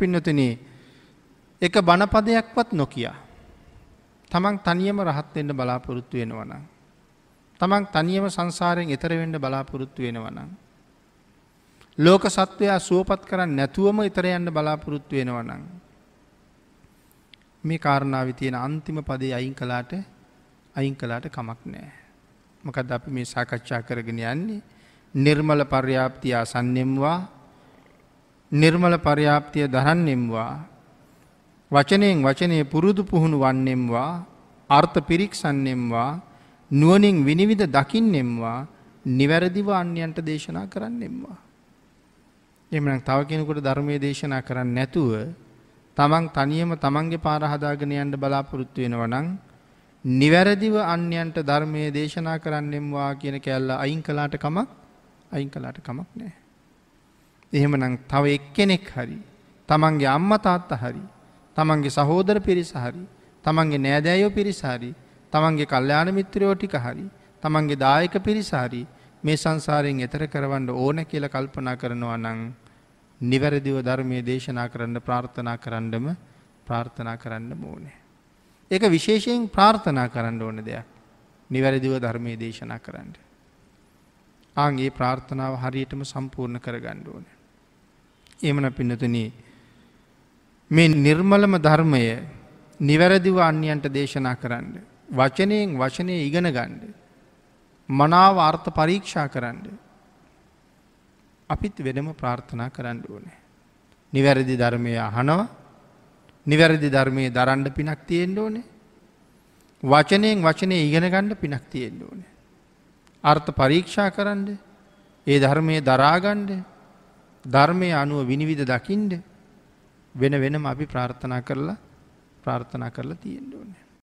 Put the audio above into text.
පින්නතන එක බණපදයක්වත් නොකියා. තමන් තනියම රහත්වෙන්න බලාපොරොත්තු වෙනවනම්. තමන් තනියම සංසාරයෙන් එතරවෙන්න බලාපොරොත්තු වෙනවනම්. ලෝක සත්වයා සුවපත් කරන්න නැතුවම එතර යන්න බලාපොරොත්තු වෙනවනං. මේ කාරණාව තියෙන අන්තිම පදේ අයින් කලාට අයින් කලාට කමක් නෑ. මොකද අපි මේ සාකච්ඡා කරගෙන යන්නේ නිර්මල පර්යාප්තිය අසන්නෙම්වා නිර්මල පර්යාප්තිය දරන්නෙම්වා වචනයෙන් වචනය පුරුදු පුහුණු වන්නෙම්වා අර්ථ පිරික්සන්නෙම්වා නුවනින් විනිවිධ දකින්නෙම්වා නිවැරදිව අන්‍යන්ට දේශනා කරන්නෙම්වා. එමන තව කෙනෙකුට ධර්මය දේශනා කරන්න නැතුව තමන් තනියම තමන්ගේ පාරහදාගෙන යන්ට බලාපොරොත්තු වෙනවනං නිවැරදිව අන්‍යන්ට ධර්මය දේශනා කරන්නෙම්වා කියන කැල්ල අයින් කලාට කමක් අයින් කලාට කමක් නෑ. එහෙමනම් තව එක්කෙනෙක් හරි තමන්ගේ අම්ම තාත්ත හරි තමන්ගේ සහෝදර පිරිස හරි තමන්ගේ නෑදෑයෝ පිරිසාරි තමන්ගේ කල්්‍යාන මිත්‍රයෝ ටික හරි තමන්ගේ දායක පිරිසාරි මේ සංසාරයෙන් එතර කරවන්න ඕන කියල කල්පනා කරනවා නං නිවැරදිව ධර්මය දේශනා කරන්න ප්‍රාර්ථනා කරන්නම ප්‍රාර්ථනා කරන්න ඕනේ. ඒක විශේෂයෙන් ප්‍රාර්ථනා කරන්න ඕන දෙයක්. නිවැරදිව ධර්මය දේශනා කරන්න. ආගේ ප්‍රාර්ථනාව හරියටම සම්පූර්ණ කරගන්න ඕන. එමන පින්නතුන මේ නිර්මලම ධර්මය නිවැරදිව අන්‍යන්ට දේශනා කරන්න. වචනයෙන් වචනය ඉගෙන ගණ්ඩ. මනාව අර්ථ පරීක්ෂා කරන්න. අපිත් වෙනම ප්‍රාර්ථනා කරන්න ඕනේ. නිවැරදි ධර්මය අහනවා නිවැරදි ධර්මය දරන්ඩ පිනක් තියෙන්ට ඕනේ. වචනයෙන් වචනය ඉගෙන ගණ්ඩ පිනක් තියෙන්ට ඕනේ. අර්ථ පරීක්ෂා කරන්න ඒ ධර්මය දරාගණ්ඩ ධර්මය අනුව විනිවිධ දකිින්ඩ වෙන වෙනම අපි ප්‍රාර්ථනා කරලා ප්‍රාර්ථනා කරලා තියෙන්ට ඕනේ.